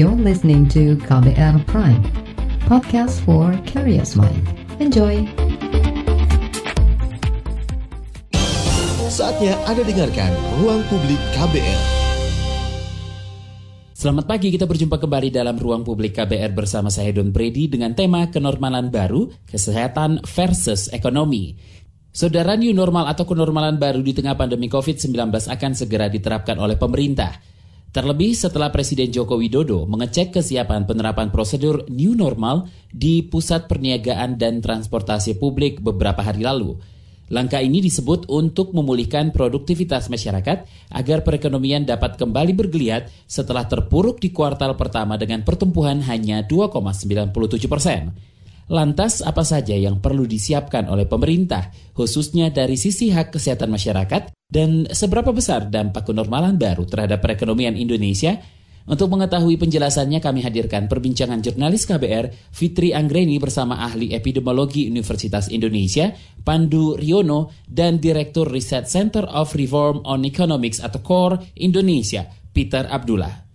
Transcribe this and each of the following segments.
You're listening to KBR Prime, podcast for curious mind. Enjoy! Saatnya Anda dengarkan Ruang Publik KBR. Selamat pagi, kita berjumpa kembali dalam Ruang Publik KBR bersama saya Don Brady dengan tema kenormalan baru, kesehatan versus ekonomi. Saudara new normal atau kenormalan baru di tengah pandemi COVID-19 akan segera diterapkan oleh pemerintah. Terlebih setelah Presiden Joko Widodo mengecek kesiapan penerapan prosedur new normal di Pusat Perniagaan dan Transportasi Publik beberapa hari lalu. Langkah ini disebut untuk memulihkan produktivitas masyarakat agar perekonomian dapat kembali bergeliat setelah terpuruk di kuartal pertama dengan pertumbuhan hanya 2,97 persen. Lantas apa saja yang perlu disiapkan oleh pemerintah, khususnya dari sisi hak kesehatan masyarakat, dan seberapa besar dampak kenormalan baru terhadap perekonomian Indonesia? Untuk mengetahui penjelasannya kami hadirkan perbincangan jurnalis KBR Fitri Anggreni bersama ahli epidemiologi Universitas Indonesia Pandu Riono dan Direktur Research Center of Reform on Economics atau CORE Indonesia Peter Abdullah.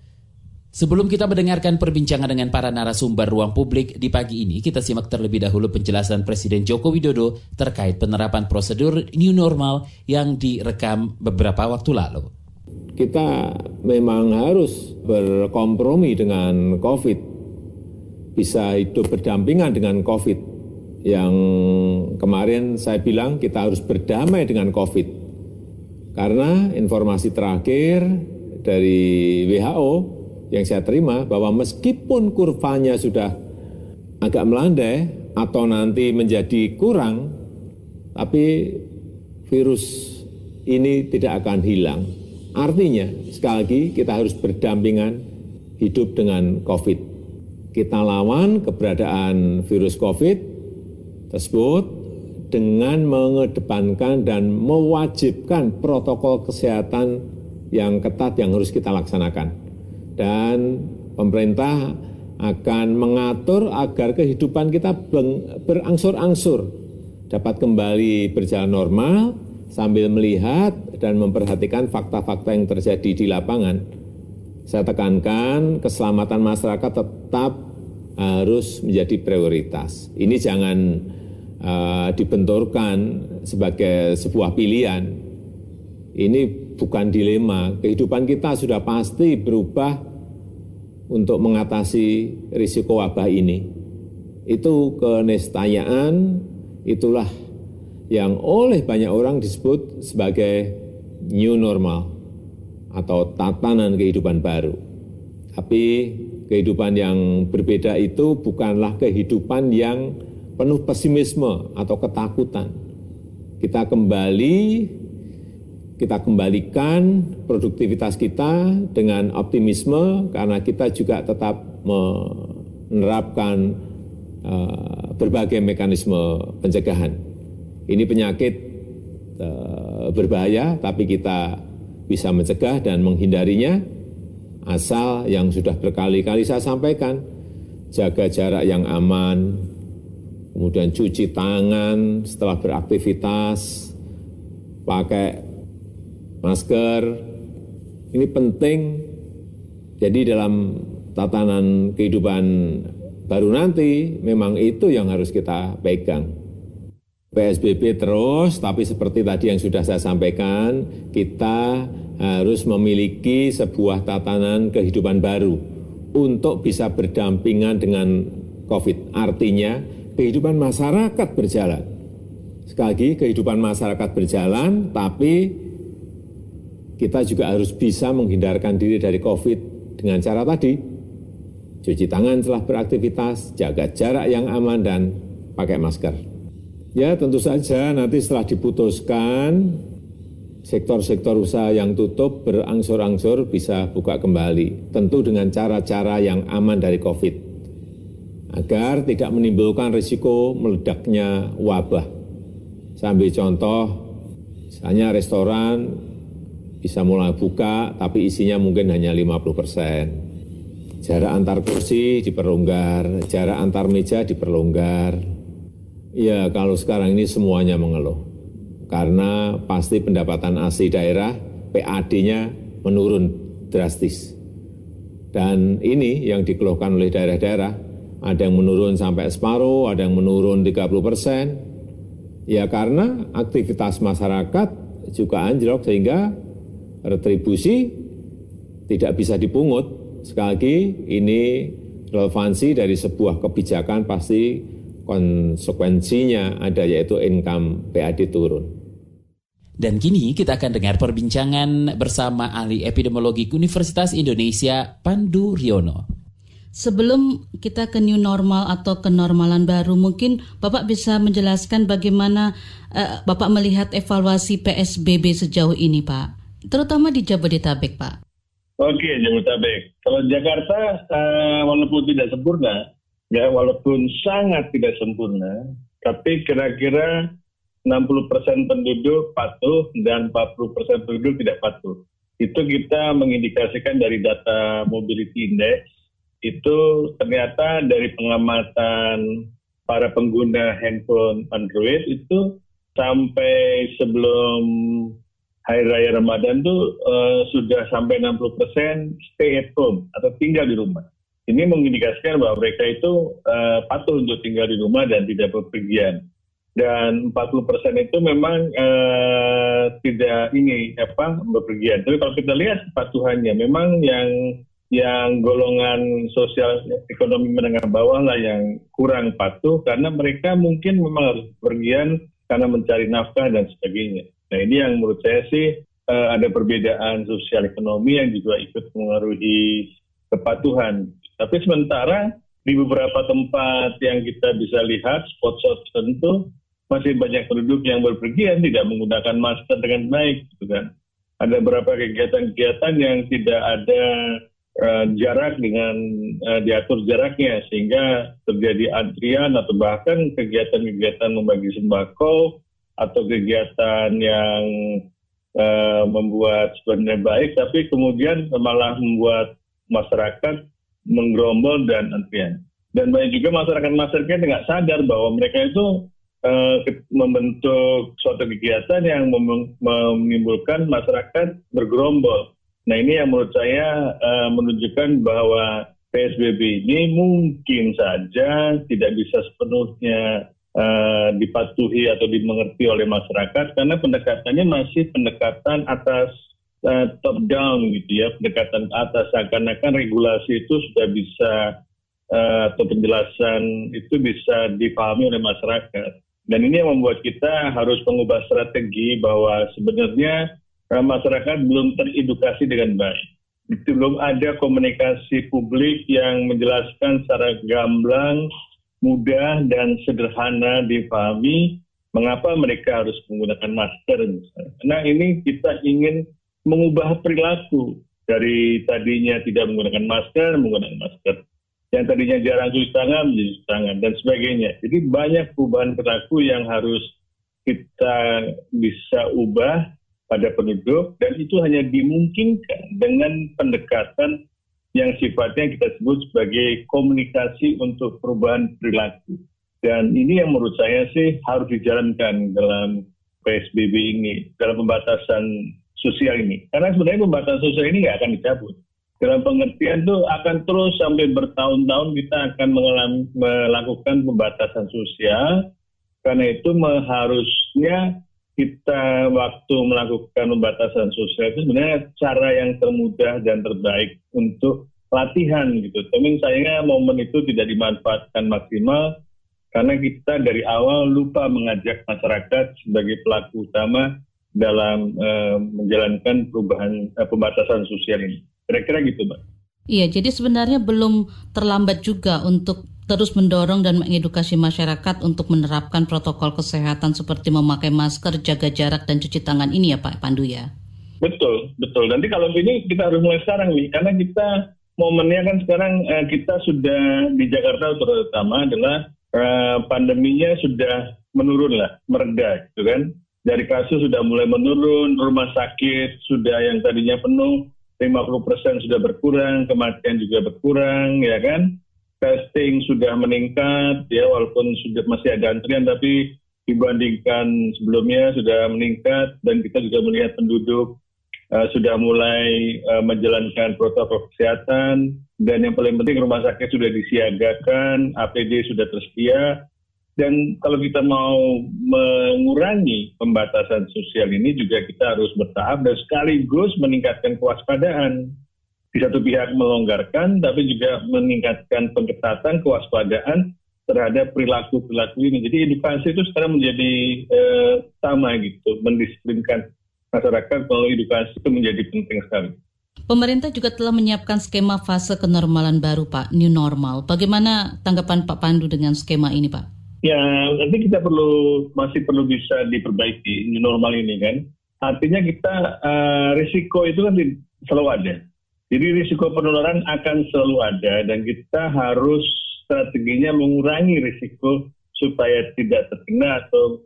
Sebelum kita mendengarkan perbincangan dengan para narasumber ruang publik di pagi ini, kita simak terlebih dahulu penjelasan Presiden Joko Widodo terkait penerapan prosedur new normal yang direkam beberapa waktu lalu. Kita memang harus berkompromi dengan COVID, bisa hidup berdampingan dengan COVID. Yang kemarin saya bilang kita harus berdamai dengan COVID, karena informasi terakhir dari WHO yang saya terima bahwa meskipun kurvanya sudah agak melandai atau nanti menjadi kurang, tapi virus ini tidak akan hilang Artinya, sekali lagi kita harus berdampingan hidup dengan COVID. Kita lawan keberadaan virus COVID tersebut dengan mengedepankan dan mewajibkan protokol kesehatan yang ketat yang harus kita laksanakan. Dan pemerintah akan mengatur agar kehidupan kita berangsur-angsur dapat kembali berjalan normal sambil melihat dan memperhatikan fakta-fakta yang terjadi di lapangan. Saya tekankan keselamatan masyarakat tetap harus menjadi prioritas. Ini jangan uh, dibenturkan sebagai sebuah pilihan. Ini bukan dilema. Kehidupan kita sudah pasti berubah untuk mengatasi risiko wabah ini. Itu keniscayaan, itulah yang oleh banyak orang disebut sebagai new normal atau tatanan kehidupan baru. Tapi kehidupan yang berbeda itu bukanlah kehidupan yang penuh pesimisme atau ketakutan. Kita kembali, kita kembalikan produktivitas kita dengan optimisme karena kita juga tetap menerapkan uh, berbagai mekanisme pencegahan. Ini penyakit uh, berbahaya, tapi kita bisa mencegah dan menghindarinya asal yang sudah berkali-kali saya sampaikan, jaga jarak yang aman, kemudian cuci tangan setelah beraktivitas, pakai masker, ini penting. Jadi dalam tatanan kehidupan baru nanti, memang itu yang harus kita pegang. PSBB terus, tapi seperti tadi yang sudah saya sampaikan, kita harus memiliki sebuah tatanan kehidupan baru untuk bisa berdampingan dengan COVID. Artinya, kehidupan masyarakat berjalan. Sekali lagi, kehidupan masyarakat berjalan, tapi kita juga harus bisa menghindarkan diri dari COVID dengan cara tadi, cuci tangan setelah beraktivitas, jaga jarak yang aman, dan pakai masker. Ya tentu saja nanti setelah diputuskan sektor-sektor usaha yang tutup berangsur-angsur bisa buka kembali. Tentu dengan cara-cara yang aman dari COVID. Agar tidak menimbulkan risiko meledaknya wabah. Sambil contoh, misalnya restoran bisa mulai buka tapi isinya mungkin hanya 50 persen. Jarak antar kursi diperlonggar, jarak antar meja diperlonggar, Ya kalau sekarang ini semuanya mengeluh. Karena pasti pendapatan asli daerah, PAD-nya menurun drastis. Dan ini yang dikeluhkan oleh daerah-daerah, ada yang menurun sampai separuh, ada yang menurun 30 persen. Ya karena aktivitas masyarakat juga anjlok sehingga retribusi tidak bisa dipungut. Sekali lagi ini relevansi dari sebuah kebijakan pasti konsekuensinya ada yaitu income PAD turun. Dan kini kita akan dengar perbincangan bersama ahli epidemiologi Universitas Indonesia Pandu Riono. Sebelum kita ke new normal atau kenormalan baru, mungkin Bapak bisa menjelaskan bagaimana uh, Bapak melihat evaluasi PSBB sejauh ini, Pak, terutama di Jabodetabek, Pak. Oke, Jabodetabek. Kalau Jakarta, uh, walaupun tidak sempurna, ya walaupun sangat tidak sempurna, tapi kira-kira 60 persen penduduk patuh dan 40 persen penduduk tidak patuh. Itu kita mengindikasikan dari data mobility index, itu ternyata dari pengamatan para pengguna handphone Android itu sampai sebelum Hari Raya Ramadan tuh uh, sudah sampai 60 persen stay at home atau tinggal di rumah. Ini mengindikasikan bahwa mereka itu uh, patuh untuk tinggal di rumah dan tidak berpergian dan 40 persen itu memang uh, tidak ini apa bepergian. Tapi kalau kita lihat kepatuhannya, memang yang yang golongan sosial ekonomi menengah bawah lah yang kurang patuh karena mereka mungkin memang harus bepergian karena mencari nafkah dan sebagainya. Nah ini yang menurut saya sih uh, ada perbedaan sosial ekonomi yang juga ikut mengaruhi kepatuhan. Tapi sementara di beberapa tempat yang kita bisa lihat spot-spot tertentu masih banyak penduduk yang berpergian tidak menggunakan masker dengan baik, gitu kan. Ada beberapa kegiatan-kegiatan yang tidak ada uh, jarak dengan uh, diatur jaraknya sehingga terjadi antrian atau bahkan kegiatan-kegiatan membagi sembako atau kegiatan yang uh, membuat sebenarnya baik tapi kemudian malah membuat masyarakat menggerombol dan antrian. Dan banyak juga masyarakat-masyarakat tidak sadar bahwa mereka itu uh, membentuk suatu kegiatan yang menimbulkan masyarakat bergerombol. Nah ini yang menurut saya uh, menunjukkan bahwa PSBB ini mungkin saja tidak bisa sepenuhnya uh, dipatuhi atau dimengerti oleh masyarakat karena pendekatannya masih pendekatan atas uh, top down gitu ya, pendekatan atas seakan-akan regulasi itu sudah bisa uh, atau penjelasan itu bisa dipahami oleh masyarakat. Dan ini yang membuat kita harus mengubah strategi bahwa sebenarnya eh, masyarakat belum teredukasi dengan baik. Itu belum ada komunikasi publik yang menjelaskan secara gamblang, mudah dan sederhana dipahami mengapa mereka harus menggunakan masker. Nah ini kita ingin mengubah perilaku dari tadinya tidak menggunakan masker, menggunakan masker yang tadinya jarang cuci tangan menjadi cuci tangan dan sebagainya. Jadi banyak perubahan perilaku yang harus kita bisa ubah pada penduduk dan itu hanya dimungkinkan dengan pendekatan yang sifatnya kita sebut sebagai komunikasi untuk perubahan perilaku. Dan ini yang menurut saya sih harus dijalankan dalam PSBB ini, dalam pembatasan sosial ini. Karena sebenarnya pembatasan sosial ini nggak akan dicabut dalam pengertian itu akan terus sampai bertahun-tahun kita akan melakukan pembatasan sosial karena itu harusnya kita waktu melakukan pembatasan sosial itu sebenarnya cara yang termudah dan terbaik untuk latihan gitu. Tapi sayangnya momen itu tidak dimanfaatkan maksimal karena kita dari awal lupa mengajak masyarakat sebagai pelaku utama dalam uh, menjalankan perubahan uh, pembatasan sosial ini. Kira-kira gitu, Mbak. Iya, jadi sebenarnya belum terlambat juga untuk terus mendorong dan mengedukasi masyarakat untuk menerapkan protokol kesehatan seperti memakai masker, jaga jarak, dan cuci tangan ini ya Pak Pandu ya? Betul, betul. Nanti kalau ini kita harus mulai sekarang nih, karena kita momennya kan sekarang eh, kita sudah di Jakarta terutama adalah eh, pandeminya sudah menurun lah, mereda gitu kan. Dari kasus sudah mulai menurun, rumah sakit sudah yang tadinya penuh, 50% sudah berkurang, kematian juga berkurang, ya kan? Testing sudah meningkat, ya walaupun sudah masih ada antrian, tapi dibandingkan sebelumnya sudah meningkat dan kita juga melihat penduduk uh, sudah mulai uh, menjalankan protokol kesehatan dan yang paling penting rumah sakit sudah disiagakan, APD sudah tersedia dan kalau kita mau mengurangi pembatasan sosial ini juga kita harus bertahap dan sekaligus meningkatkan kewaspadaan. Di satu pihak melonggarkan, tapi juga meningkatkan pengetatan kewaspadaan terhadap perilaku-perilaku ini. Jadi edukasi itu sekarang menjadi eh, sama gitu, mendisiplinkan masyarakat kalau edukasi itu menjadi penting sekali. Pemerintah juga telah menyiapkan skema fase kenormalan baru, Pak, new normal. Bagaimana tanggapan Pak Pandu dengan skema ini, Pak? Ya, nanti kita perlu masih perlu bisa diperbaiki new normal ini kan. Artinya kita uh, risiko itu kan selalu ada. Jadi risiko penularan akan selalu ada dan kita harus strateginya mengurangi risiko supaya tidak terkena atau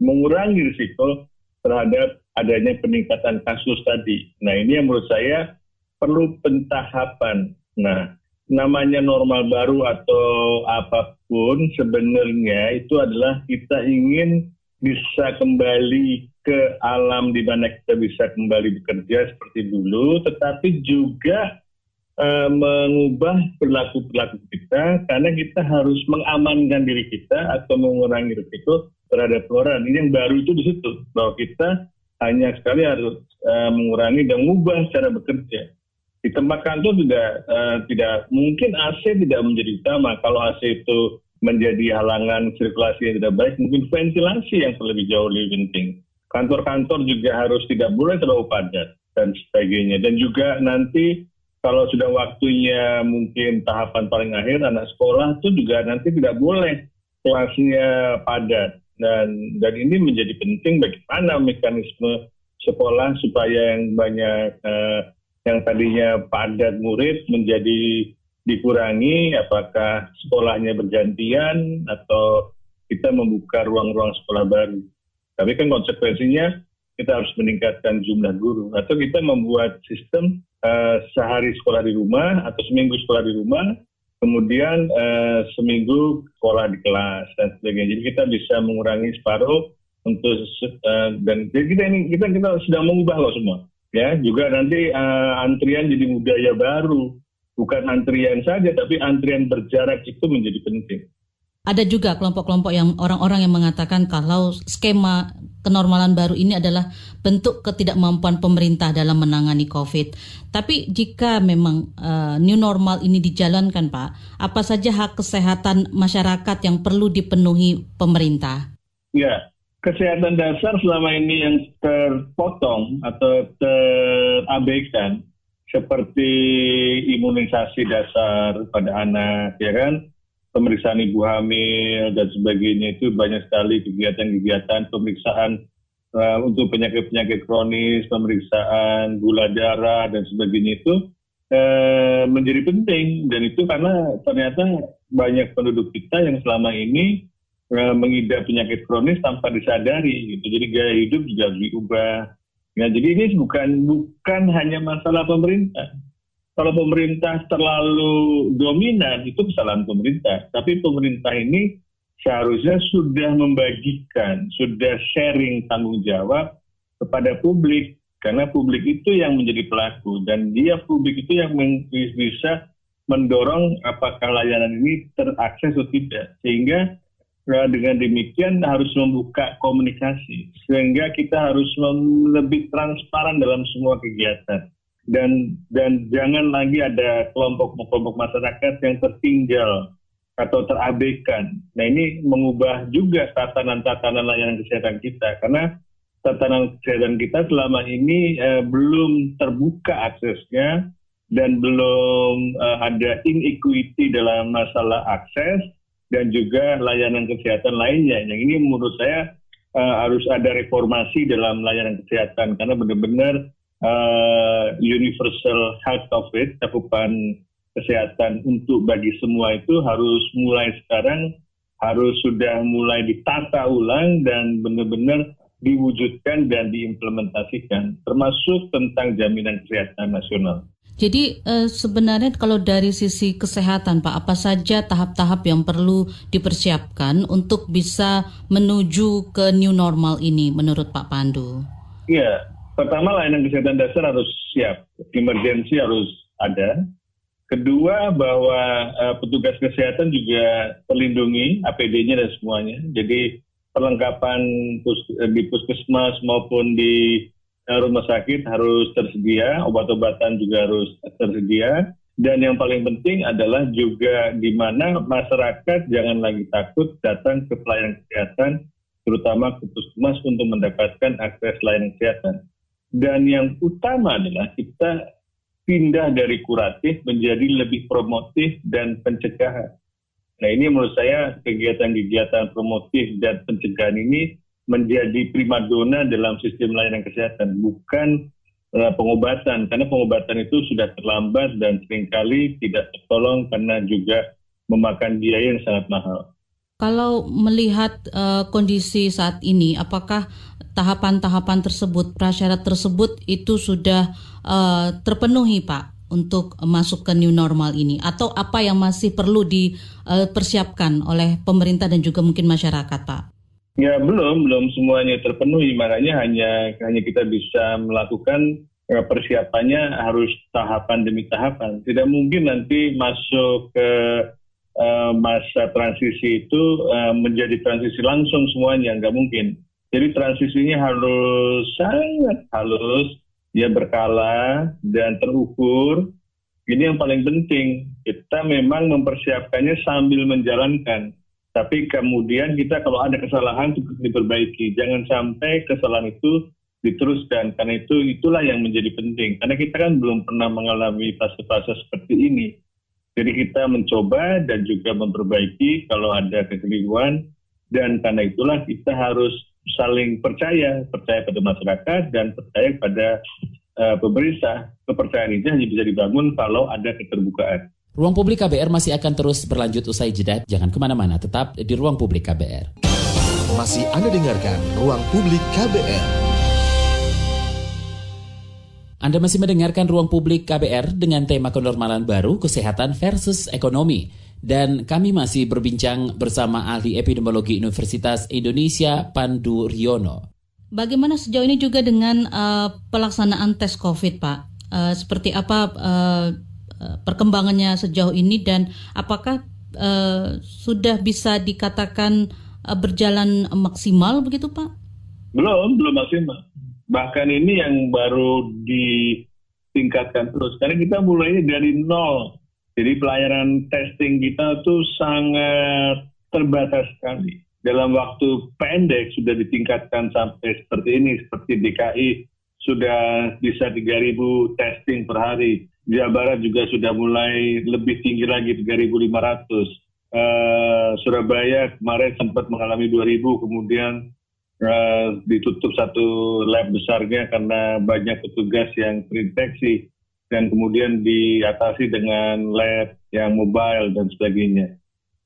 mengurangi risiko terhadap adanya peningkatan kasus tadi. Nah ini yang menurut saya perlu pentahapan. Nah namanya normal baru atau apa pun sebenarnya itu adalah kita ingin bisa kembali ke alam di mana kita bisa kembali bekerja seperti dulu, tetapi juga uh, mengubah perilaku-perilaku kita karena kita harus mengamankan diri kita atau mengurangi risiko terhadap penularan. Ini yang baru itu di situ bahwa kita hanya sekali harus uh, mengurangi dan mengubah cara bekerja di tempat kantor tidak uh, tidak mungkin AC tidak menjadi utama. Kalau AC itu menjadi halangan sirkulasi yang tidak baik, mungkin ventilasi yang lebih jauh lebih penting. Kantor-kantor juga harus tidak boleh terlalu padat dan sebagainya. Dan juga nanti kalau sudah waktunya mungkin tahapan paling akhir anak sekolah itu juga nanti tidak boleh kelasnya padat dan dan ini menjadi penting bagaimana mekanisme sekolah supaya yang banyak uh, yang tadinya padat murid menjadi dikurangi, apakah sekolahnya bergantian atau kita membuka ruang-ruang sekolah baru. Tapi kan konsekuensinya kita harus meningkatkan jumlah guru. Atau kita membuat sistem uh, sehari sekolah di rumah atau seminggu sekolah di rumah, kemudian uh, seminggu sekolah di kelas dan sebagainya. Jadi kita bisa mengurangi separuh untuk uh, dan jadi kita ini kita kita sedang mengubah loh semua. Ya juga nanti uh, antrian jadi budaya baru. Bukan antrian saja tapi antrian berjarak itu menjadi penting ada juga kelompok-kelompok yang orang-orang yang mengatakan kalau skema kenormalan baru ini adalah bentuk ketidakmampuan pemerintah dalam menangani COVID. Tapi jika memang uh, new normal ini dijalankan, Pak, apa saja hak kesehatan masyarakat yang perlu dipenuhi pemerintah? Ya, kesehatan dasar selama ini yang terpotong atau terabaikan seperti imunisasi dasar pada anak, ya kan, pemeriksaan ibu hamil dan sebagainya itu banyak sekali kegiatan-kegiatan pemeriksaan uh, untuk penyakit-penyakit kronis, pemeriksaan gula darah dan sebagainya itu uh, menjadi penting dan itu karena ternyata banyak penduduk kita yang selama ini uh, mengidap penyakit kronis tanpa disadari gitu. Jadi gaya hidup juga diubah. Ya, jadi ini bukan bukan hanya masalah pemerintah. Kalau pemerintah terlalu dominan itu kesalahan pemerintah. Tapi pemerintah ini seharusnya sudah membagikan, sudah sharing tanggung jawab kepada publik. Karena publik itu yang menjadi pelaku dan dia publik itu yang bisa mendorong apakah layanan ini terakses atau tidak. Sehingga Nah, dengan demikian harus membuka komunikasi. Sehingga kita harus lebih transparan dalam semua kegiatan dan dan jangan lagi ada kelompok-kelompok masyarakat yang tertinggal atau terabaikan. Nah ini mengubah juga tatanan-tatanan layanan kesehatan kita karena tatanan kesehatan kita selama ini eh, belum terbuka aksesnya dan belum eh, ada inequity dalam masalah akses dan juga layanan kesehatan lainnya. Yang ini menurut saya uh, harus ada reformasi dalam layanan kesehatan karena benar-benar uh, universal health coverage, cakupan kesehatan untuk bagi semua itu harus mulai sekarang harus sudah mulai ditata ulang dan benar-benar diwujudkan dan diimplementasikan termasuk tentang jaminan kesehatan nasional. Jadi eh, sebenarnya kalau dari sisi kesehatan Pak, apa saja tahap-tahap yang perlu dipersiapkan untuk bisa menuju ke new normal ini menurut Pak Pandu? Iya, Pertama, layanan kesehatan dasar harus siap, emergensi harus ada. Kedua, bahwa uh, petugas kesehatan juga terlindungi APD-nya dan semuanya. Jadi perlengkapan pus di puskesmas maupun di uh, rumah sakit harus tersedia, obat-obatan juga harus tersedia. Dan yang paling penting adalah juga di mana masyarakat jangan lagi takut datang ke pelayanan kesehatan, terutama ke puskesmas untuk mendapatkan akses layanan kesehatan dan yang utama adalah kita pindah dari kuratif menjadi lebih promotif dan pencegahan. Nah ini menurut saya kegiatan-kegiatan promotif dan pencegahan ini menjadi primadona dalam sistem layanan kesehatan, bukan uh, pengobatan. Karena pengobatan itu sudah terlambat dan sering kali tidak tertolong karena juga memakan biaya yang sangat mahal. Kalau melihat uh, kondisi saat ini, apakah tahapan-tahapan tersebut, prasyarat tersebut itu sudah uh, terpenuhi, Pak, untuk masuk ke new normal ini? Atau apa yang masih perlu dipersiapkan oleh pemerintah dan juga mungkin masyarakat, Pak? Ya belum, belum semuanya terpenuhi. Makanya hanya hanya kita bisa melakukan eh, persiapannya harus tahapan demi tahapan. Tidak mungkin nanti masuk ke uh, masa transisi itu uh, menjadi transisi langsung semuanya, nggak mungkin. Jadi transisinya harus sangat halus, ya berkala dan terukur. Ini yang paling penting. Kita memang mempersiapkannya sambil menjalankan. Tapi kemudian kita kalau ada kesalahan diperbaiki. Jangan sampai kesalahan itu diteruskan. Karena itu itulah yang menjadi penting. Karena kita kan belum pernah mengalami fase-fase seperti ini. Jadi kita mencoba dan juga memperbaiki kalau ada kekeliruan dan karena itulah kita harus saling percaya, percaya pada masyarakat dan percaya pada uh, pemerintah. Kepercayaan itu hanya bisa dibangun kalau ada keterbukaan. Ruang Publik KBR masih akan terus berlanjut usai jeda. Jangan ke mana-mana, tetap di Ruang Publik KBR. Masih Anda dengarkan Ruang Publik KBR. Anda masih mendengarkan Ruang Publik KBR dengan tema kenormalan baru, kesehatan versus ekonomi. Dan kami masih berbincang bersama ahli epidemiologi Universitas Indonesia, Pandu Riono. Bagaimana sejauh ini juga dengan uh, pelaksanaan tes COVID, Pak? Uh, seperti apa uh, perkembangannya sejauh ini dan apakah uh, sudah bisa dikatakan uh, berjalan maksimal begitu, Pak? Belum, belum maksimal bahkan ini yang baru ditingkatkan terus. Karena kita mulai dari nol. Jadi pelayanan testing kita tuh sangat terbatas sekali. Dalam waktu pendek sudah ditingkatkan sampai seperti ini. Seperti DKI sudah bisa 3.000 testing per hari. Jawa Barat juga sudah mulai lebih tinggi lagi 3.500 uh, Surabaya kemarin sempat mengalami 2.000 kemudian uh, ditutup satu lab besarnya karena banyak petugas yang terinfeksi dan kemudian diatasi dengan lab yang mobile dan sebagainya.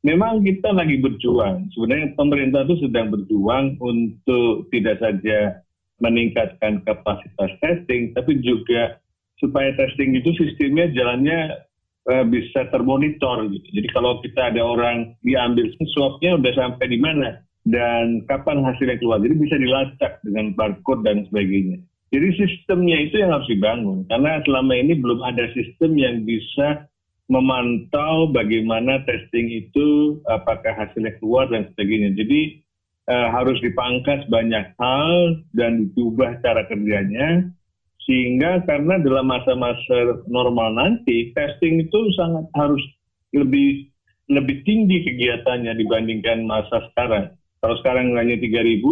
Memang kita lagi berjuang. Sebenarnya pemerintah itu sedang berjuang untuk tidak saja meningkatkan kapasitas testing, tapi juga supaya testing itu sistemnya jalannya uh, bisa termonitor gitu. Jadi kalau kita ada orang diambil swabnya udah sampai di mana, dan kapan hasilnya keluar. Jadi bisa dilacak dengan barcode dan sebagainya. Jadi sistemnya itu yang harus dibangun karena selama ini belum ada sistem yang bisa memantau bagaimana testing itu apakah hasilnya keluar dan sebagainya. Jadi uh, harus dipangkas banyak hal dan diubah cara kerjanya sehingga karena dalam masa-masa normal nanti testing itu sangat harus lebih lebih tinggi kegiatannya dibandingkan masa sekarang. Kalau sekarang hanya 3.000,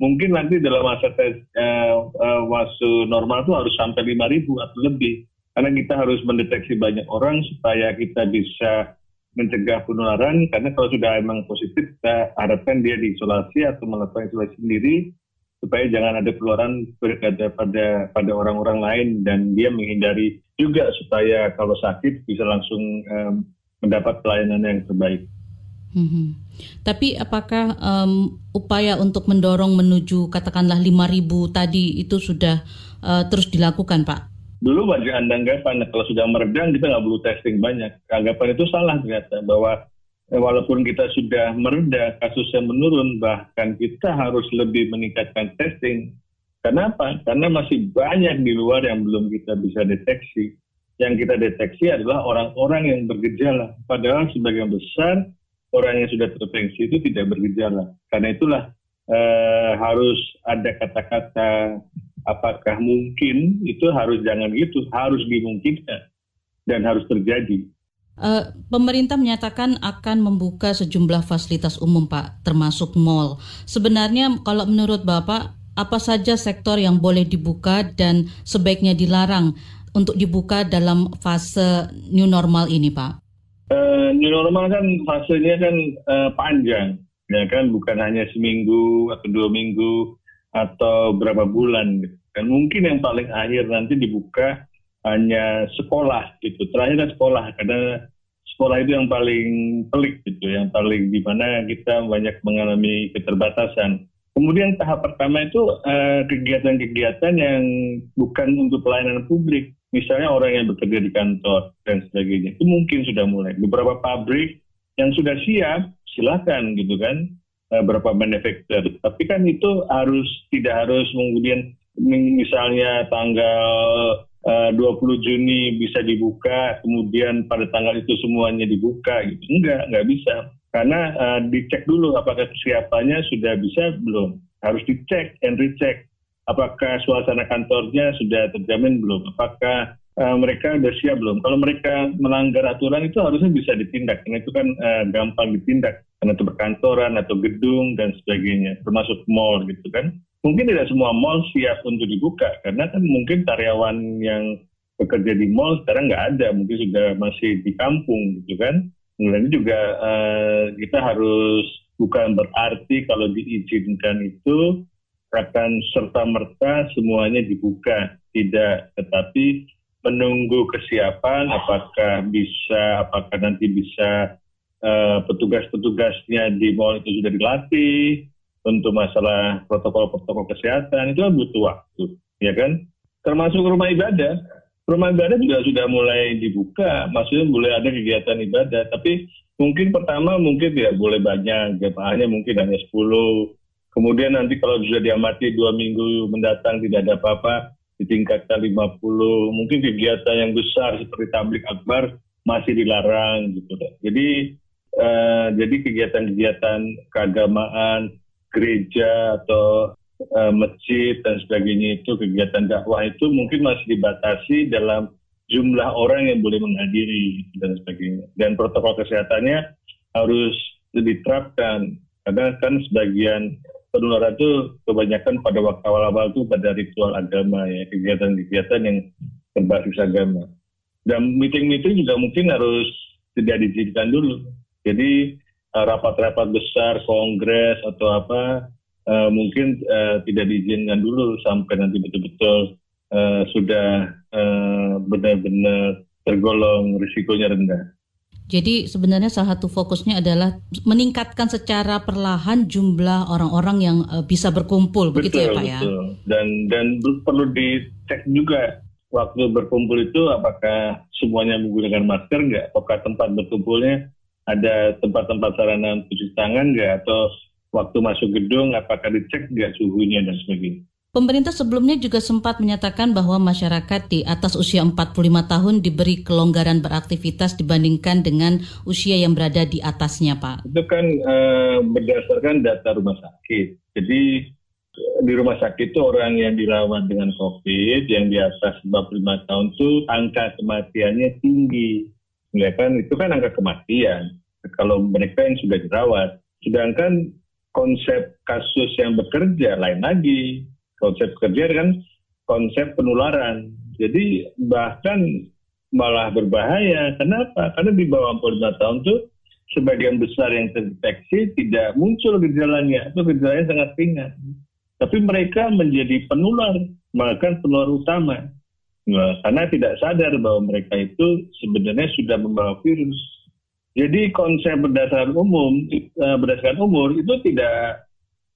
mungkin nanti dalam masa tes uh, uh, normal itu harus sampai 5.000 atau lebih. Karena kita harus mendeteksi banyak orang supaya kita bisa mencegah penularan. Karena kalau sudah emang positif, kita harapkan dia diisolasi atau melakukan isolasi sendiri supaya jangan ada penularan pada pada pada orang-orang lain dan dia menghindari juga supaya kalau sakit bisa langsung um, mendapat pelayanan yang terbaik. Hmm. Tapi apakah um, upaya untuk mendorong menuju katakanlah 5.000 tadi itu sudah uh, terus dilakukan, Pak? Dulu anda anggapan kalau sudah meredam kita nggak perlu testing banyak. Anggapan itu salah ternyata bahwa eh, walaupun kita sudah mereda kasusnya menurun bahkan kita harus lebih meningkatkan testing Kenapa? Karena masih banyak di luar yang belum kita bisa deteksi. Yang kita deteksi adalah orang-orang yang bergejala. Padahal sebagian besar orang yang sudah terdeteksi itu tidak bergejala. Karena itulah eh, harus ada kata-kata apakah mungkin itu harus jangan gitu, harus dimungkinkan dan harus terjadi. Uh, pemerintah menyatakan akan membuka sejumlah fasilitas umum, Pak, termasuk mall. Sebenarnya, kalau menurut Bapak, apa saja sektor yang boleh dibuka dan sebaiknya dilarang untuk dibuka dalam fase new normal ini, Pak? Uh, new normal kan fasenya kan uh, panjang, ya kan, bukan hanya seminggu atau dua minggu atau berapa bulan. Gitu. Dan mungkin yang paling akhir nanti dibuka hanya sekolah gitu. Terakhir sekolah karena sekolah itu yang paling pelik gitu, yang paling di mana kita banyak mengalami keterbatasan. Kemudian tahap pertama itu kegiatan kegiatan-kegiatan yang bukan untuk pelayanan publik, misalnya orang yang bekerja di kantor dan sebagainya. Itu mungkin sudah mulai. Beberapa pabrik yang sudah siap, silakan gitu kan, uh, berapa manufacturer. Tapi kan itu harus tidak harus kemudian misalnya tanggal Eh, uh, 20 Juni bisa dibuka, kemudian pada tanggal itu semuanya dibuka gitu. Enggak, enggak bisa. Karena uh, dicek dulu apakah kesiapannya sudah bisa belum. Harus dicek and recheck. Apakah suasana kantornya sudah terjamin belum? Apakah uh, mereka sudah siap belum? Kalau mereka melanggar aturan itu harusnya bisa ditindak. Karena itu kan uh, gampang ditindak. Karena itu berkantoran atau gedung dan sebagainya. Termasuk mall gitu kan mungkin tidak semua mall siap untuk dibuka karena kan mungkin karyawan yang bekerja di mall sekarang nggak ada mungkin sudah masih di kampung gitu kan kemudian juga uh, kita harus bukan berarti kalau diizinkan itu akan serta merta semuanya dibuka tidak tetapi menunggu kesiapan apakah bisa apakah nanti bisa uh, petugas-petugasnya di mall itu sudah dilatih untuk masalah protokol-protokol kesehatan itu kan butuh waktu, ya kan? Termasuk rumah ibadah. Rumah ibadah juga sudah mulai dibuka, maksudnya boleh ada kegiatan ibadah, tapi mungkin pertama mungkin tidak boleh banyak, jemaahnya mungkin hanya 10. Kemudian nanti kalau sudah diamati dua minggu mendatang tidak ada apa-apa, ditingkatkan 50. Mungkin kegiatan yang besar seperti tablik akbar masih dilarang gitu. Jadi uh, jadi kegiatan-kegiatan keagamaan gereja atau uh, masjid dan sebagainya itu kegiatan dakwah itu mungkin masih dibatasi dalam jumlah orang yang boleh menghadiri dan sebagainya. Dan protokol kesehatannya harus diterapkan karena kan sebagian penularan itu kebanyakan pada waktu awal-awal itu pada ritual agama ya kegiatan-kegiatan yang berbasis agama. Dan meeting-meeting juga mungkin harus tidak diizinkan dulu. Jadi Eh, rapat-rapat besar, kongres atau apa uh, mungkin uh, tidak diizinkan dulu sampai nanti betul-betul uh, sudah benar-benar tergolong risikonya rendah. Jadi sebenarnya salah satu fokusnya adalah meningkatkan secara perlahan jumlah orang-orang yang uh, bisa berkumpul, betul, begitu ya Pak ya? betul. Dan dan perlu dicek juga waktu berkumpul itu apakah semuanya menggunakan masker nggak? Apakah tempat berkumpulnya ada tempat-tempat sarana cuci tangan nggak atau waktu masuk gedung apakah dicek nggak suhunya dan sebagainya. Pemerintah sebelumnya juga sempat menyatakan bahwa masyarakat di atas usia 45 tahun diberi kelonggaran beraktivitas dibandingkan dengan usia yang berada di atasnya, Pak. Itu kan uh, berdasarkan data rumah sakit. Jadi di rumah sakit itu orang yang dirawat dengan COVID yang di atas 45 tahun itu angka kematiannya tinggi ya kan itu kan angka kematian kalau mereka yang sudah dirawat. Sedangkan konsep kasus yang bekerja lain lagi. Konsep kerja kan konsep penularan. Jadi bahkan malah berbahaya. Kenapa? Karena di bawah 45 tahun tuh sebagian besar yang terdeteksi tidak muncul gejalanya atau gejalanya sangat ringan. Tapi mereka menjadi penular, bahkan penular utama. Nah, karena tidak sadar bahwa mereka itu sebenarnya sudah membawa virus. Jadi konsep berdasarkan umum, uh, berdasarkan umur itu tidak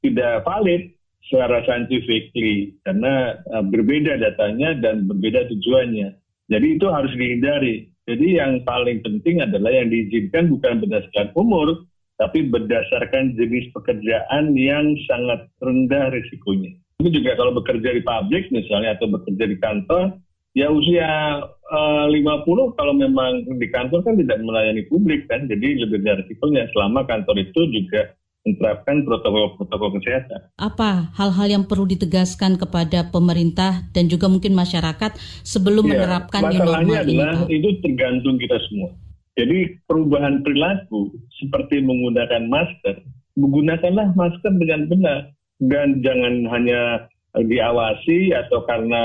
tidak valid secara scientifically karena uh, berbeda datanya dan berbeda tujuannya. Jadi itu harus dihindari. Jadi yang paling penting adalah yang diizinkan bukan berdasarkan umur, tapi berdasarkan jenis pekerjaan yang sangat rendah risikonya. Itu juga kalau bekerja di pabrik misalnya atau bekerja di kantor, ya usia eh, 50 kalau memang di kantor kan tidak melayani publik kan, jadi lebih dari risikonya selama kantor itu juga menerapkan protokol-protokol kesehatan. Apa hal-hal yang perlu ditegaskan kepada pemerintah dan juga mungkin masyarakat sebelum Ya, menerapkan new normal ini, adalah Pak? itu tergantung kita semua. Jadi perubahan perilaku seperti menggunakan masker, menggunakanlah masker dengan benar dan jangan hanya diawasi atau karena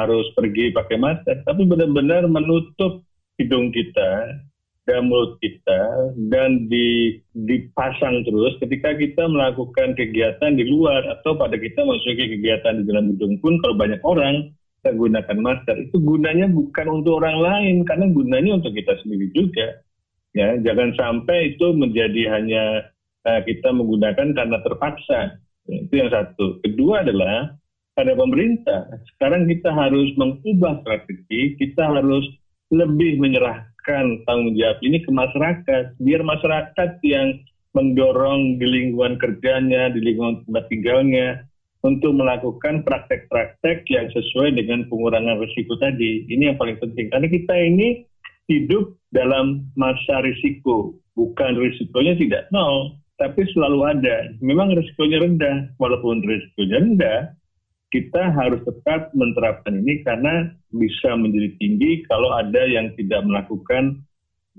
harus pergi pakai masker, tapi benar-benar menutup hidung kita dan mulut kita dan di, dipasang terus ketika kita melakukan kegiatan di luar atau pada kita masuki kegiatan di dalam gedung pun kalau banyak orang kita gunakan masker itu gunanya bukan untuk orang lain karena gunanya untuk kita sendiri juga. Ya jangan sampai itu menjadi hanya eh, kita menggunakan karena terpaksa. Ya, itu yang satu. Kedua adalah pada pemerintah. Sekarang kita harus mengubah strategi kita harus lebih menyerahkan tanggung jawab ini ke masyarakat biar masyarakat yang mendorong di lingkungan kerjanya di lingkungan tempat tinggalnya untuk melakukan praktek-praktek yang sesuai dengan pengurangan risiko tadi. Ini yang paling penting. Karena kita ini hidup dalam masa risiko. Bukan risikonya tidak nol, tapi selalu ada. Memang risikonya rendah. Walaupun risikonya rendah, kita harus tetap menerapkan ini karena bisa menjadi tinggi kalau ada yang tidak melakukan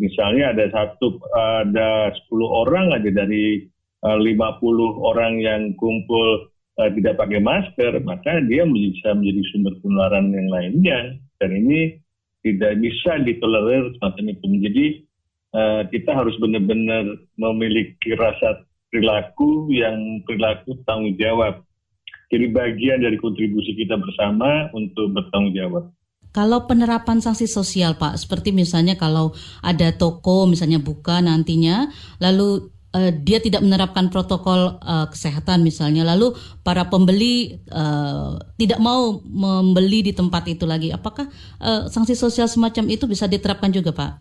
misalnya ada satu ada 10 orang aja dari eh, 50 orang yang kumpul eh, tidak pakai masker, maka dia bisa menjadi sumber penularan yang lainnya. Dan ini tidak bisa ditolerir semacam itu. Jadi eh, kita harus benar-benar memiliki rasa perilaku yang perilaku tanggung jawab. Jadi bagian dari kontribusi kita bersama untuk bertanggung jawab. Kalau penerapan sanksi sosial, Pak, seperti misalnya kalau ada toko misalnya buka nantinya, lalu eh, dia tidak menerapkan protokol eh, kesehatan misalnya, lalu para pembeli eh, tidak mau membeli di tempat itu lagi, apakah eh, sanksi sosial semacam itu bisa diterapkan juga, Pak?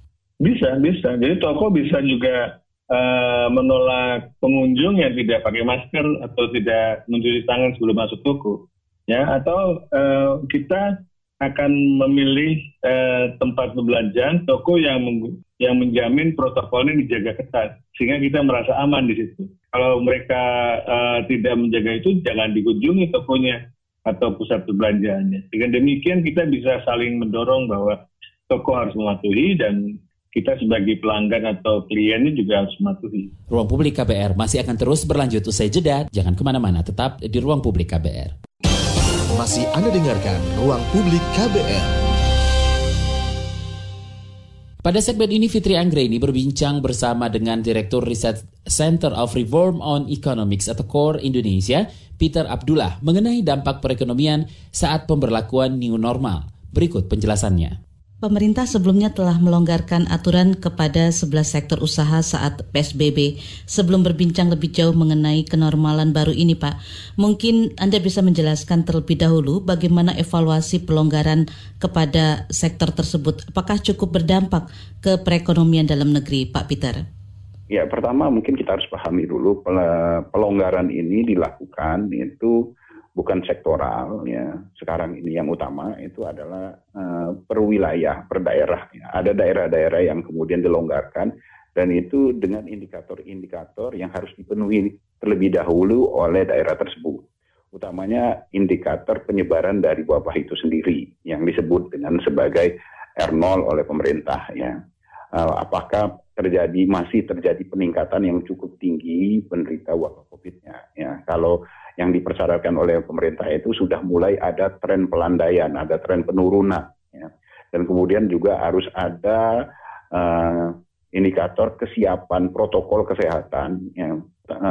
Bisa, bisa. Jadi toko bisa juga eh, menolak pengunjung yang tidak pakai masker atau tidak mencuci tangan sebelum masuk toko. Ya, atau eh, kita akan memilih eh, tempat perbelanjaan toko yang yang menjamin protokolnya dijaga ketat sehingga kita merasa aman di situ. Kalau mereka eh, tidak menjaga itu jangan dikunjungi tokonya atau pusat perbelanjaannya. Dengan demikian kita bisa saling mendorong bahwa toko harus mematuhi dan kita sebagai pelanggan atau kliennya juga harus mematuhi. Ruang Publik KBR masih akan terus berlanjut usai jeda. Jangan ke mana-mana, tetap di Ruang Publik KBR. Masih Anda dengarkan Ruang Publik KBR. Pada segmen ini Fitri Anggreni berbincang bersama dengan Direktur Riset Center of Reform on Economics atau CORE Indonesia, Peter Abdullah, mengenai dampak perekonomian saat pemberlakuan new normal. Berikut penjelasannya. Pemerintah sebelumnya telah melonggarkan aturan kepada 11 sektor usaha saat PSBB. Sebelum berbincang lebih jauh mengenai kenormalan baru ini, Pak, mungkin Anda bisa menjelaskan terlebih dahulu bagaimana evaluasi pelonggaran kepada sektor tersebut. Apakah cukup berdampak ke perekonomian dalam negeri, Pak Peter? Ya, pertama mungkin kita harus pahami dulu pel- pelonggaran ini dilakukan itu bukan sektoral ya. Sekarang ini yang utama itu adalah eh, per wilayah, per daerah. ya. Ada daerah-daerah yang kemudian dilonggarkan dan itu dengan indikator-indikator yang harus dipenuhi terlebih dahulu oleh daerah tersebut. Utamanya indikator penyebaran dari wabah itu sendiri yang disebut dengan sebagai R0 oleh pemerintah ya. Eh, apakah terjadi masih terjadi peningkatan yang cukup tinggi penderita wabah COVID-nya ya. Kalau yang dipersyaratkan oleh pemerintah itu sudah mulai ada tren pelandaian, ada tren penurunan. Ya. Dan kemudian juga harus ada eh, indikator kesiapan protokol kesehatan, yang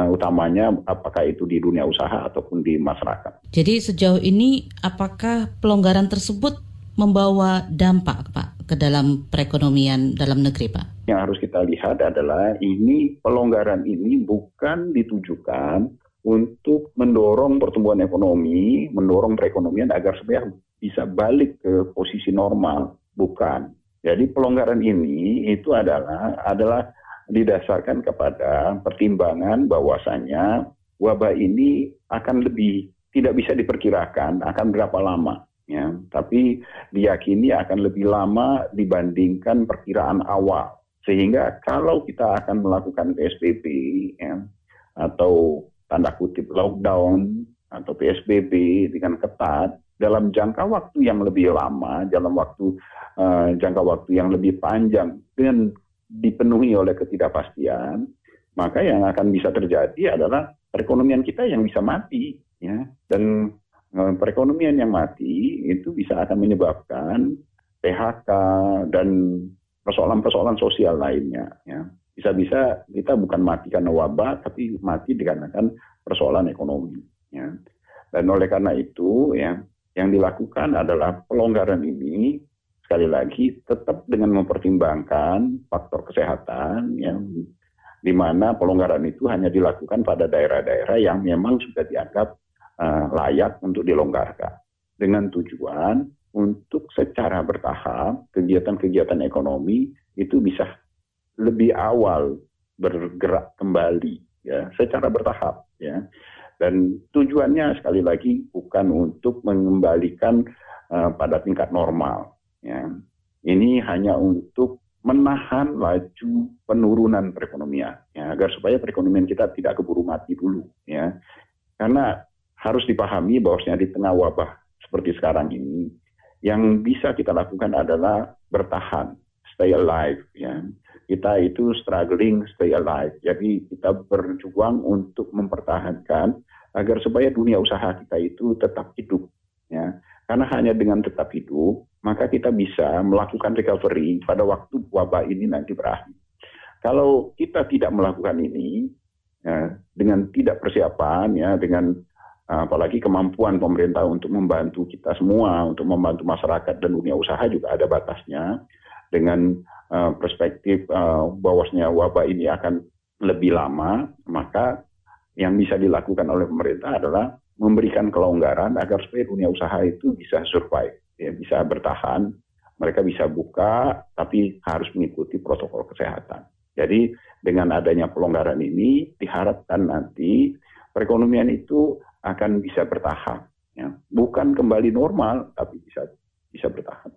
utamanya apakah itu di dunia usaha ataupun di masyarakat. Jadi sejauh ini apakah pelonggaran tersebut membawa dampak, Pak, ke dalam perekonomian dalam negeri, Pak? Yang harus kita lihat adalah ini pelonggaran ini bukan ditujukan untuk mendorong pertumbuhan ekonomi, mendorong perekonomian agar supaya bisa balik ke posisi normal, bukan. Jadi pelonggaran ini itu adalah adalah didasarkan kepada pertimbangan bahwasannya wabah ini akan lebih tidak bisa diperkirakan akan berapa lama ya. Tapi diyakini akan lebih lama dibandingkan perkiraan awal. Sehingga kalau kita akan melakukan PSBB ya, atau tanda kutip lockdown atau PSBB dengan ketat. Dalam jangka waktu yang lebih lama dalam waktu uh, jangka waktu yang lebih panjang dengan dipenuhi oleh ketidakpastian maka yang akan bisa terjadi adalah perekonomian kita yang bisa mati ya. Dan e, perekonomian yang mati itu bisa akan menyebabkan PHK dan persoalan-persoalan sosial lainnya ya bisa-bisa kita bukan mati karena wabah tapi mati dikarenakan persoalan ekonomi ya. Dan oleh karena itu ya yang dilakukan adalah pelonggaran ini sekali lagi tetap dengan mempertimbangkan faktor kesehatan yang di mana pelonggaran itu hanya dilakukan pada daerah-daerah yang memang sudah dianggap uh, layak untuk dilonggarkan. Dengan tujuan untuk secara bertahap kegiatan-kegiatan ekonomi itu bisa lebih awal bergerak kembali ya secara bertahap ya. Dan tujuannya sekali lagi bukan untuk mengembalikan uh, pada tingkat normal ya. Ini hanya untuk menahan laju penurunan perekonomian ya agar supaya perekonomian kita tidak keburu mati dulu ya. Karena harus dipahami bahwasanya di tengah wabah seperti sekarang ini, yang bisa kita lakukan adalah bertahan, stay alive. Ya. Kita itu struggling, stay alive. Jadi kita berjuang untuk mempertahankan agar supaya dunia usaha kita itu tetap hidup. Ya. Karena hanya dengan tetap hidup, maka kita bisa melakukan recovery pada waktu wabah ini nanti berakhir. Kalau kita tidak melakukan ini, ya, dengan tidak persiapan, ya, dengan apalagi kemampuan pemerintah untuk membantu kita semua, untuk membantu masyarakat dan dunia usaha juga ada batasnya. Dengan uh, perspektif uh, bahwasanya wabah ini akan lebih lama, maka yang bisa dilakukan oleh pemerintah adalah memberikan kelonggaran agar supaya dunia usaha itu bisa survive, ya, bisa bertahan, mereka bisa buka, tapi harus mengikuti protokol kesehatan. Jadi dengan adanya pelonggaran ini diharapkan nanti perekonomian itu akan bisa bertahan. Ya. Bukan kembali normal, tapi bisa bisa bertahan.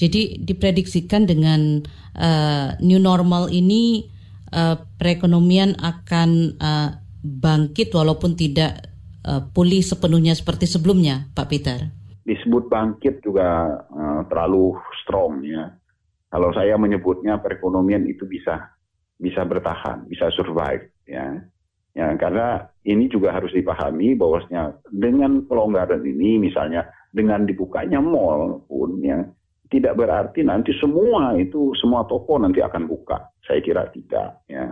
Jadi diprediksikan dengan uh, new normal ini uh, perekonomian akan uh, bangkit walaupun tidak uh, pulih sepenuhnya seperti sebelumnya, Pak Peter. Disebut bangkit juga uh, terlalu strong ya. Kalau saya menyebutnya perekonomian itu bisa bisa bertahan, bisa survive ya. Ya, karena ini juga harus dipahami bahwasanya dengan pelonggaran ini misalnya dengan dibukanya mall pun ya tidak berarti nanti semua itu semua toko nanti akan buka. Saya kira tidak ya.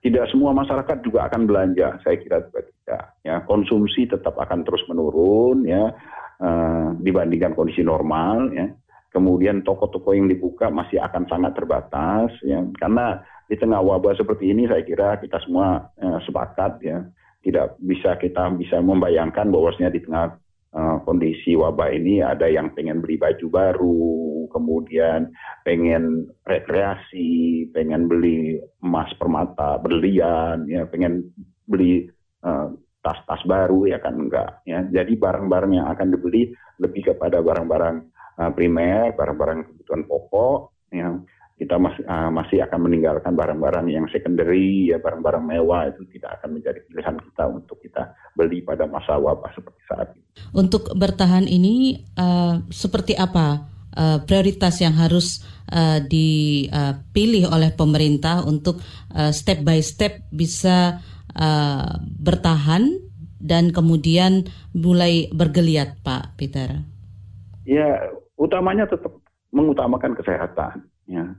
Tidak semua masyarakat juga akan belanja. Saya kira juga tidak. Ya, konsumsi tetap akan terus menurun ya uh, dibandingkan kondisi normal ya. Kemudian toko-toko yang dibuka masih akan sangat terbatas ya karena di tengah wabah seperti ini saya kira kita semua eh, sepakat ya tidak bisa kita bisa membayangkan bahwasanya di tengah uh, kondisi wabah ini ada yang pengen beli baju baru, kemudian pengen rekreasi, pengen beli emas permata berlian, ya pengen beli uh, tas-tas baru ya kan enggak ya. Jadi barang-barang yang akan dibeli lebih kepada barang-barang uh, primer, barang-barang kebutuhan pokok ya kita masih uh, masih akan meninggalkan barang-barang yang secondary ya barang-barang mewah itu tidak akan menjadi pilihan kita untuk kita beli pada masa wabah seperti saat ini. Untuk bertahan ini uh, seperti apa uh, prioritas yang harus uh, dipilih oleh pemerintah untuk uh, step by step bisa uh, bertahan dan kemudian mulai bergeliat Pak Peter? Ya utamanya tetap mengutamakan kesehatan ya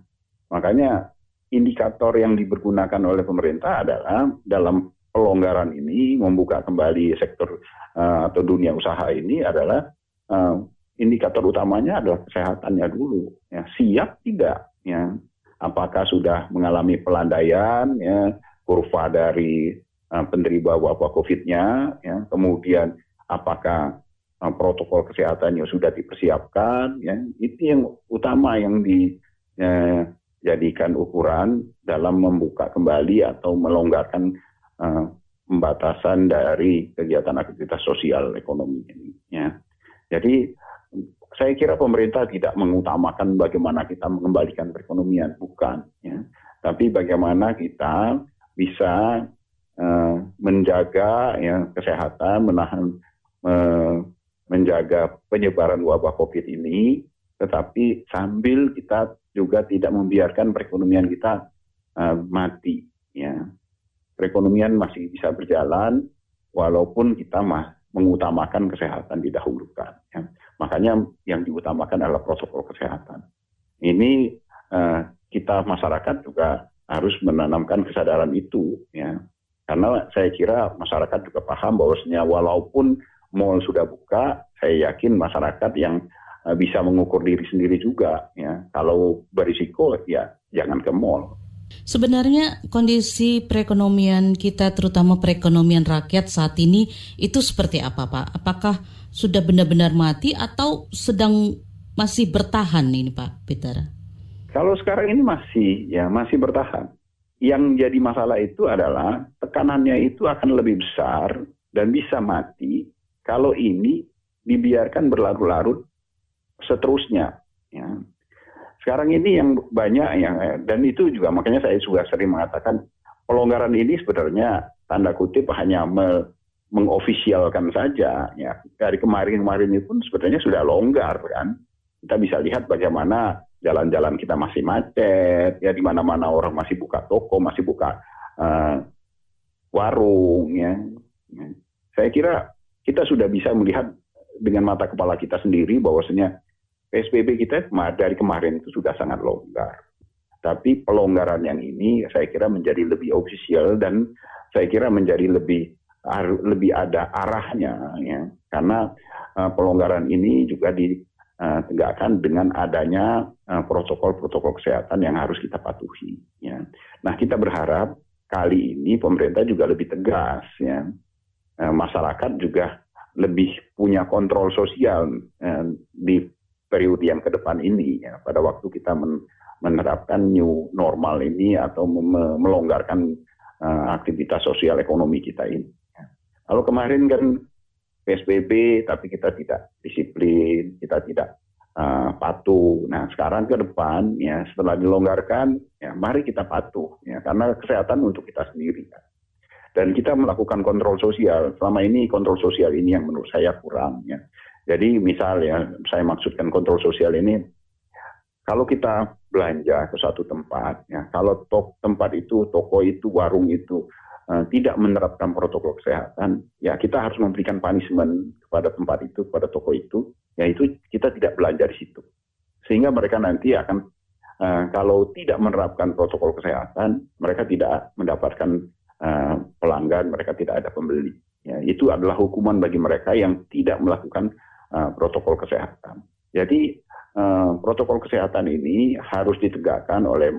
Makanya indikator yang dipergunakan oleh pemerintah adalah dalam pelonggaran ini membuka kembali sektor uh, atau dunia usaha ini adalah uh, indikator utamanya adalah kesehatannya dulu. Ya, siap tidak? Ya, apakah sudah mengalami pelandaian? Ya, kurva dari uh, penderita wabah COVID-nya? Ya, kemudian apakah uh, protokol kesehatannya sudah dipersiapkan? Ya, itu yang utama yang di uh, jadikan ukuran dalam membuka kembali atau melonggarkan uh, pembatasan dari kegiatan aktivitas sosial ekonomi ini. Ya. Jadi saya kira pemerintah tidak mengutamakan bagaimana kita mengembalikan perekonomian, bukan. Ya. Tapi bagaimana kita bisa uh, menjaga ya, kesehatan, menahan, uh, menjaga penyebaran wabah COVID ini, tetapi sambil kita juga tidak membiarkan perekonomian kita uh, mati. Ya. Perekonomian masih bisa berjalan, walaupun kita mah mengutamakan kesehatan didahulukan. Ya. Makanya yang diutamakan adalah protokol kesehatan. Ini uh, kita masyarakat juga harus menanamkan kesadaran itu, ya. Karena saya kira masyarakat juga paham bahwasanya walaupun mall sudah buka, saya yakin masyarakat yang bisa mengukur diri sendiri juga, ya. Kalau berisiko, ya jangan ke mall. Sebenarnya kondisi perekonomian kita, terutama perekonomian rakyat saat ini, itu seperti apa, Pak? Apakah sudah benar-benar mati atau sedang masih bertahan ini, Pak Peter? Kalau sekarang ini masih, ya masih bertahan. Yang jadi masalah itu adalah tekanannya itu akan lebih besar dan bisa mati kalau ini dibiarkan berlarut-larut seterusnya. Ya. Sekarang ini yang banyak yang dan itu juga makanya saya juga sering mengatakan pelonggaran ini sebenarnya tanda kutip hanya me, mengofisialkan saja ya dari kemarin-kemarin ini pun sebenarnya sudah longgar kan kita bisa lihat bagaimana jalan-jalan kita masih macet ya di mana-mana orang masih buka toko masih buka uh, warung ya saya kira kita sudah bisa melihat dengan mata kepala kita sendiri bahwasanya PSBB kita dari kemarin itu sudah sangat longgar. Tapi pelonggaran yang ini saya kira menjadi lebih ofisial dan saya kira menjadi lebih lebih ada arahnya ya karena uh, pelonggaran ini juga ditegakkan dengan adanya uh, protokol-protokol kesehatan yang harus kita patuhi ya. Nah, kita berharap kali ini pemerintah juga lebih tegas ya. Uh, masyarakat juga lebih punya kontrol sosial uh, di periode yang ke depan ini ya pada waktu kita men, menerapkan new normal ini atau melonggarkan uh, aktivitas sosial ekonomi kita ini. Ya. Kalau kemarin kan PSBB tapi kita tidak disiplin, kita tidak uh, patuh. Nah sekarang ke depan ya setelah dilonggarkan ya mari kita patuh ya karena kesehatan untuk kita sendiri ya. Dan kita melakukan kontrol sosial. Selama ini kontrol sosial ini yang menurut saya kurang ya. Jadi misal ya, saya maksudkan kontrol sosial ini, kalau kita belanja ke satu tempat, ya, kalau tok, tempat itu, toko itu, warung itu uh, tidak menerapkan protokol kesehatan, ya kita harus memberikan punishment kepada tempat itu, kepada toko itu, yaitu kita tidak belanja di situ. Sehingga mereka nanti akan, uh, kalau tidak menerapkan protokol kesehatan, mereka tidak mendapatkan uh, pelanggan, mereka tidak ada pembeli. Ya, itu adalah hukuman bagi mereka yang tidak melakukan uh, protokol kesehatan. Jadi uh, protokol kesehatan ini harus ditegakkan oleh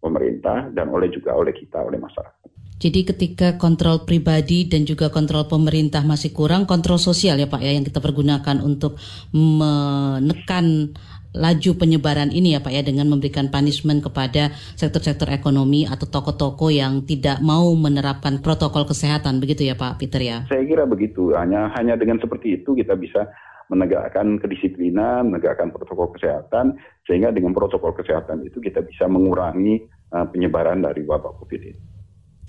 pemerintah dan oleh juga oleh kita, oleh masyarakat. Jadi ketika kontrol pribadi dan juga kontrol pemerintah masih kurang, kontrol sosial ya Pak ya yang kita pergunakan untuk menekan laju penyebaran ini ya Pak ya dengan memberikan punishment kepada sektor-sektor ekonomi atau toko-toko yang tidak mau menerapkan protokol kesehatan begitu ya Pak Peter ya. Saya kira begitu. Hanya hanya dengan seperti itu kita bisa menegakkan kedisiplinan, menegakkan protokol kesehatan, sehingga dengan protokol kesehatan itu kita bisa mengurangi uh, penyebaran dari wabah COVID ini.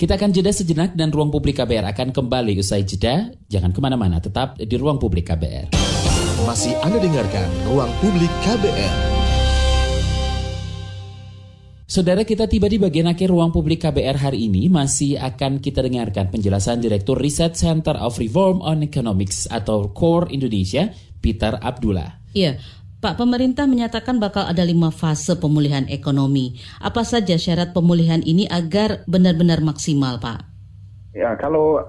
Kita akan jeda sejenak dan ruang publik KBR akan kembali usai jeda. Jangan ke mana-mana, tetap di ruang publik KBR. Masih Anda dengarkan ruang publik KBR. Saudara kita tiba di bagian akhir ruang publik KBR hari ini masih akan kita dengarkan penjelasan Direktur Research Center of Reform on Economics atau CORE Indonesia, Peter Abdullah. Iya, Pak, pemerintah menyatakan bakal ada lima fase pemulihan ekonomi. Apa saja syarat pemulihan ini agar benar-benar maksimal, Pak? Ya, kalau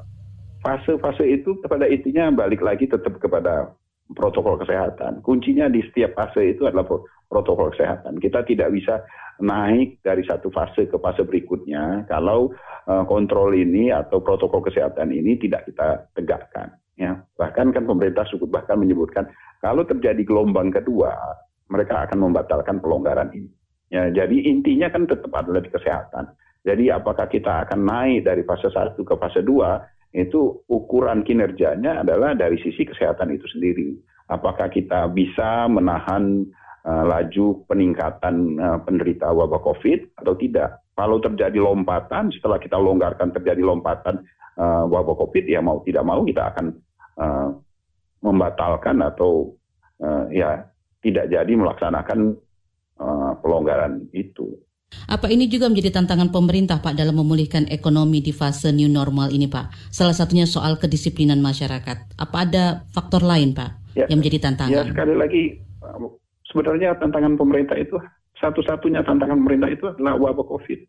fase-fase itu kepada intinya balik lagi tetap kepada protokol kesehatan. Kuncinya di setiap fase itu adalah protokol kesehatan. Kita tidak bisa naik dari satu fase ke fase berikutnya kalau uh, kontrol ini atau protokol kesehatan ini tidak kita tegakkan ya bahkan kan pemerintah cukup bahkan menyebutkan kalau terjadi gelombang kedua mereka akan membatalkan pelonggaran ini ya jadi intinya kan tetap adalah di kesehatan jadi apakah kita akan naik dari fase satu ke fase dua itu ukuran kinerjanya adalah dari sisi kesehatan itu sendiri. Apakah kita bisa menahan uh, laju peningkatan uh, penderita wabah COVID atau tidak? Kalau terjadi lompatan, setelah kita longgarkan terjadi lompatan uh, wabah COVID, ya mau tidak mau kita akan uh, membatalkan atau uh, ya tidak jadi melaksanakan uh, pelonggaran itu. Apa ini juga menjadi tantangan pemerintah Pak dalam memulihkan ekonomi di fase new normal ini Pak? Salah satunya soal kedisiplinan masyarakat. Apa ada faktor lain Pak ya, yang menjadi tantangan? Ya sekali lagi sebenarnya tantangan pemerintah itu satu-satunya tantangan pemerintah itu adalah wabah COVID.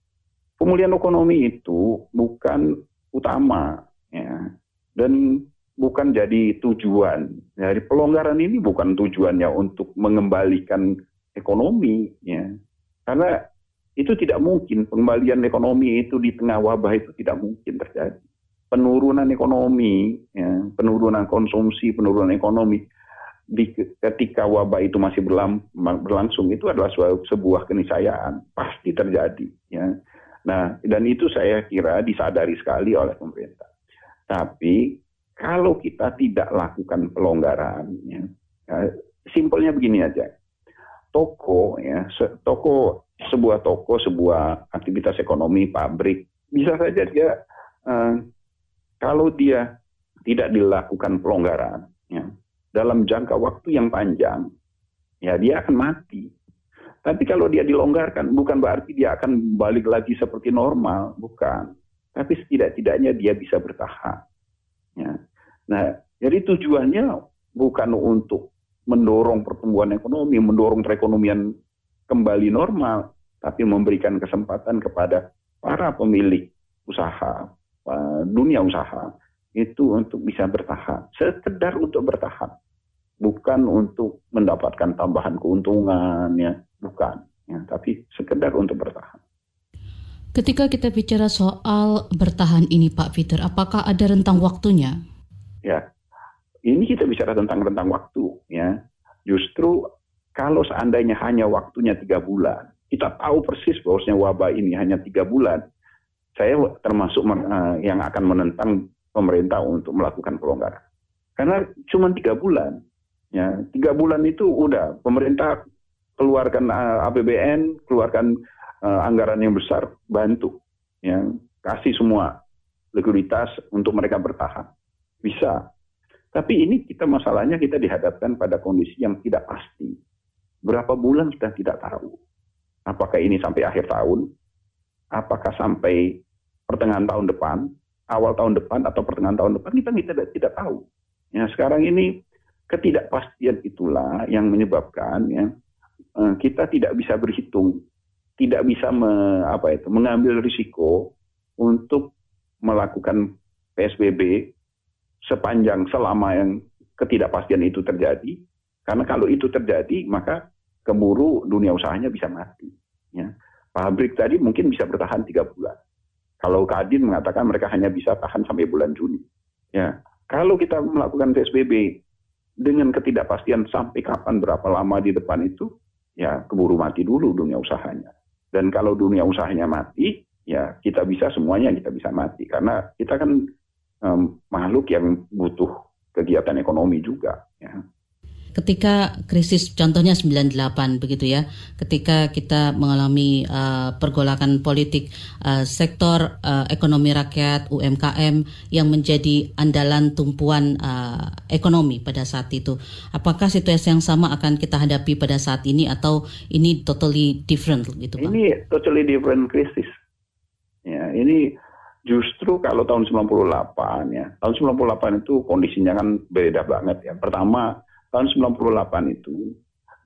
Pemulihan ekonomi itu bukan utama ya dan bukan jadi tujuan. Dari pelonggaran ini bukan tujuannya untuk mengembalikan ekonomi ya. Karena itu tidak mungkin pengembalian ekonomi itu di tengah wabah itu tidak mungkin terjadi. Penurunan ekonomi, ya, penurunan konsumsi, penurunan ekonomi di ketika wabah itu masih berlangsung itu adalah sebuah, sebuah keniscayaan pasti terjadi. Ya. Nah dan itu saya kira disadari sekali oleh pemerintah. Tapi kalau kita tidak lakukan pelonggaran, ya, ya simpelnya begini aja. Toko ya toko sebuah toko sebuah aktivitas ekonomi pabrik bisa saja dia uh, kalau dia tidak dilakukan pelonggaran ya, dalam jangka waktu yang panjang ya dia akan mati. Tapi kalau dia dilonggarkan bukan berarti dia akan balik lagi seperti normal bukan. Tapi setidak-tidaknya dia bisa bertahan ya nah jadi tujuannya bukan untuk mendorong pertumbuhan ekonomi, mendorong perekonomian kembali normal, tapi memberikan kesempatan kepada para pemilik usaha, dunia usaha, itu untuk bisa bertahan. Sekedar untuk bertahan. Bukan untuk mendapatkan tambahan keuntungan, ya, bukan. Ya, tapi sekedar untuk bertahan. Ketika kita bicara soal bertahan ini Pak Peter, apakah ada rentang waktunya? Ya, ini kita bicara tentang rentang waktu ya. Justru kalau seandainya hanya waktunya tiga bulan kita tahu persis bahwasanya wabah ini hanya tiga bulan saya termasuk uh, yang akan menentang pemerintah untuk melakukan pelonggaran. Karena cuma tiga bulan ya. Tiga bulan itu udah pemerintah keluarkan eh, APBN keluarkan uh, anggaran yang besar bantu ya. Kasih semua likuiditas untuk mereka bertahan bisa tapi ini kita masalahnya kita dihadapkan pada kondisi yang tidak pasti. Berapa bulan kita tidak tahu. Apakah ini sampai akhir tahun? Apakah sampai pertengahan tahun depan, awal tahun depan atau pertengahan tahun depan kita tidak tidak tahu. Ya, sekarang ini ketidakpastian itulah yang menyebabkan ya eh, kita tidak bisa berhitung, tidak bisa me, apa itu mengambil risiko untuk melakukan PSBB sepanjang selama yang ketidakpastian itu terjadi. Karena kalau itu terjadi, maka keburu dunia usahanya bisa mati. Ya. Pabrik tadi mungkin bisa bertahan tiga bulan. Kalau Kadin mengatakan mereka hanya bisa tahan sampai bulan Juni. Ya. Kalau kita melakukan PSBB dengan ketidakpastian sampai kapan berapa lama di depan itu, ya keburu mati dulu dunia usahanya. Dan kalau dunia usahanya mati, ya kita bisa semuanya kita bisa mati karena kita kan um, makhluk yang butuh kegiatan ekonomi juga. Ya. Ketika krisis contohnya 98 begitu ya, ketika kita mengalami uh, pergolakan politik uh, sektor uh, ekonomi rakyat UMKM yang menjadi andalan tumpuan uh, ekonomi pada saat itu, apakah situasi yang sama akan kita hadapi pada saat ini atau ini totally different gitu Pak? Ini totally different krisis. Ya, ini Justru kalau tahun 98 ya, tahun 98 itu kondisinya kan beda banget ya. Pertama, tahun 98 itu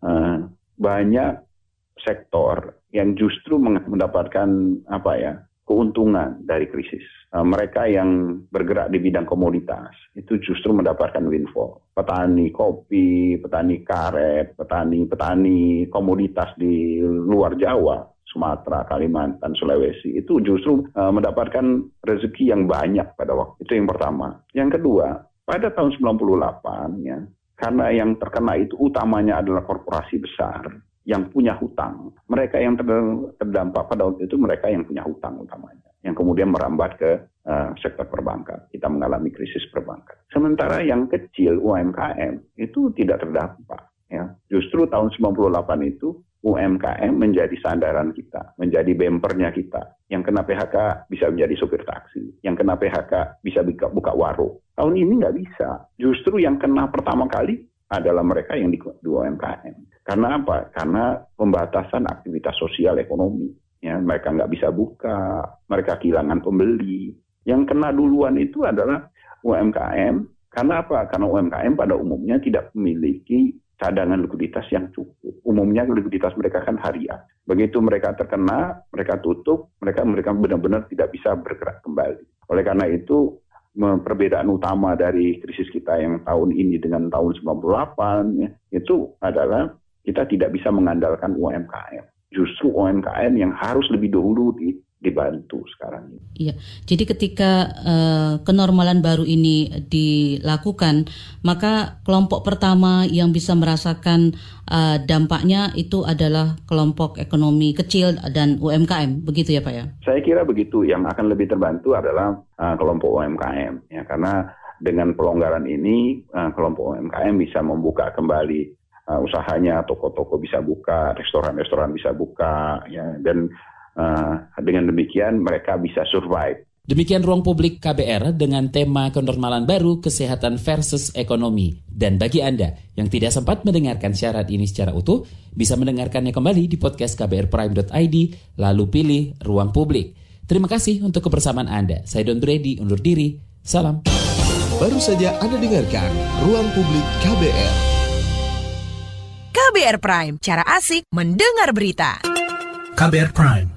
eh, banyak sektor yang justru mendapatkan apa ya keuntungan dari krisis. Eh, mereka yang bergerak di bidang komoditas itu justru mendapatkan windfall. Petani kopi, petani karet, petani-petani komoditas di luar Jawa Sumatera, Kalimantan, Sulawesi itu justru uh, mendapatkan rezeki yang banyak pada waktu itu yang pertama. Yang kedua, pada tahun 98 ya, karena yang terkena itu utamanya adalah korporasi besar yang punya hutang. Mereka yang terdampak pada waktu itu mereka yang punya hutang utamanya, yang kemudian merambat ke uh, sektor perbankan. Kita mengalami krisis perbankan. Sementara yang kecil UMKM itu tidak terdampak. Ya. Justru tahun 98 itu UMKM menjadi sandaran kita, menjadi bempernya kita. Yang kena PHK bisa menjadi sopir taksi, yang kena PHK bisa buka, buka warung. Tahun ini nggak bisa. Justru yang kena pertama kali adalah mereka yang di, di UMKM. Karena apa? Karena pembatasan aktivitas sosial ekonomi. Ya, mereka nggak bisa buka, mereka kehilangan pembeli. Yang kena duluan itu adalah UMKM. Karena apa? Karena UMKM pada umumnya tidak memiliki cadangan likuiditas yang cukup. Umumnya likuiditas mereka kan harian. Begitu mereka terkena, mereka tutup, mereka mereka benar-benar tidak bisa bergerak kembali. Oleh karena itu, perbedaan utama dari krisis kita yang tahun ini dengan tahun 98 ya, itu adalah kita tidak bisa mengandalkan UMKM. Justru UMKM yang harus lebih dahulu dibantu sekarang. Iya, jadi ketika uh, kenormalan baru ini dilakukan, maka kelompok pertama yang bisa merasakan uh, dampaknya itu adalah kelompok ekonomi kecil dan UMKM, begitu ya Pak ya? Saya kira begitu. Yang akan lebih terbantu adalah uh, kelompok UMKM, ya karena dengan pelonggaran ini uh, kelompok UMKM bisa membuka kembali uh, usahanya, toko-toko bisa buka, restoran-restoran bisa buka, ya dan Uh, dengan demikian mereka bisa survive. Demikian ruang publik KBR dengan tema kenormalan baru kesehatan versus ekonomi. Dan bagi Anda yang tidak sempat mendengarkan syarat ini secara utuh, bisa mendengarkannya kembali di podcast kbrprime.id, lalu pilih ruang publik. Terima kasih untuk kebersamaan Anda. Saya Don Brady, undur diri. Salam. Baru saja Anda dengarkan Ruang Publik KBR. KBR Prime, cara asik mendengar berita. KBR Prime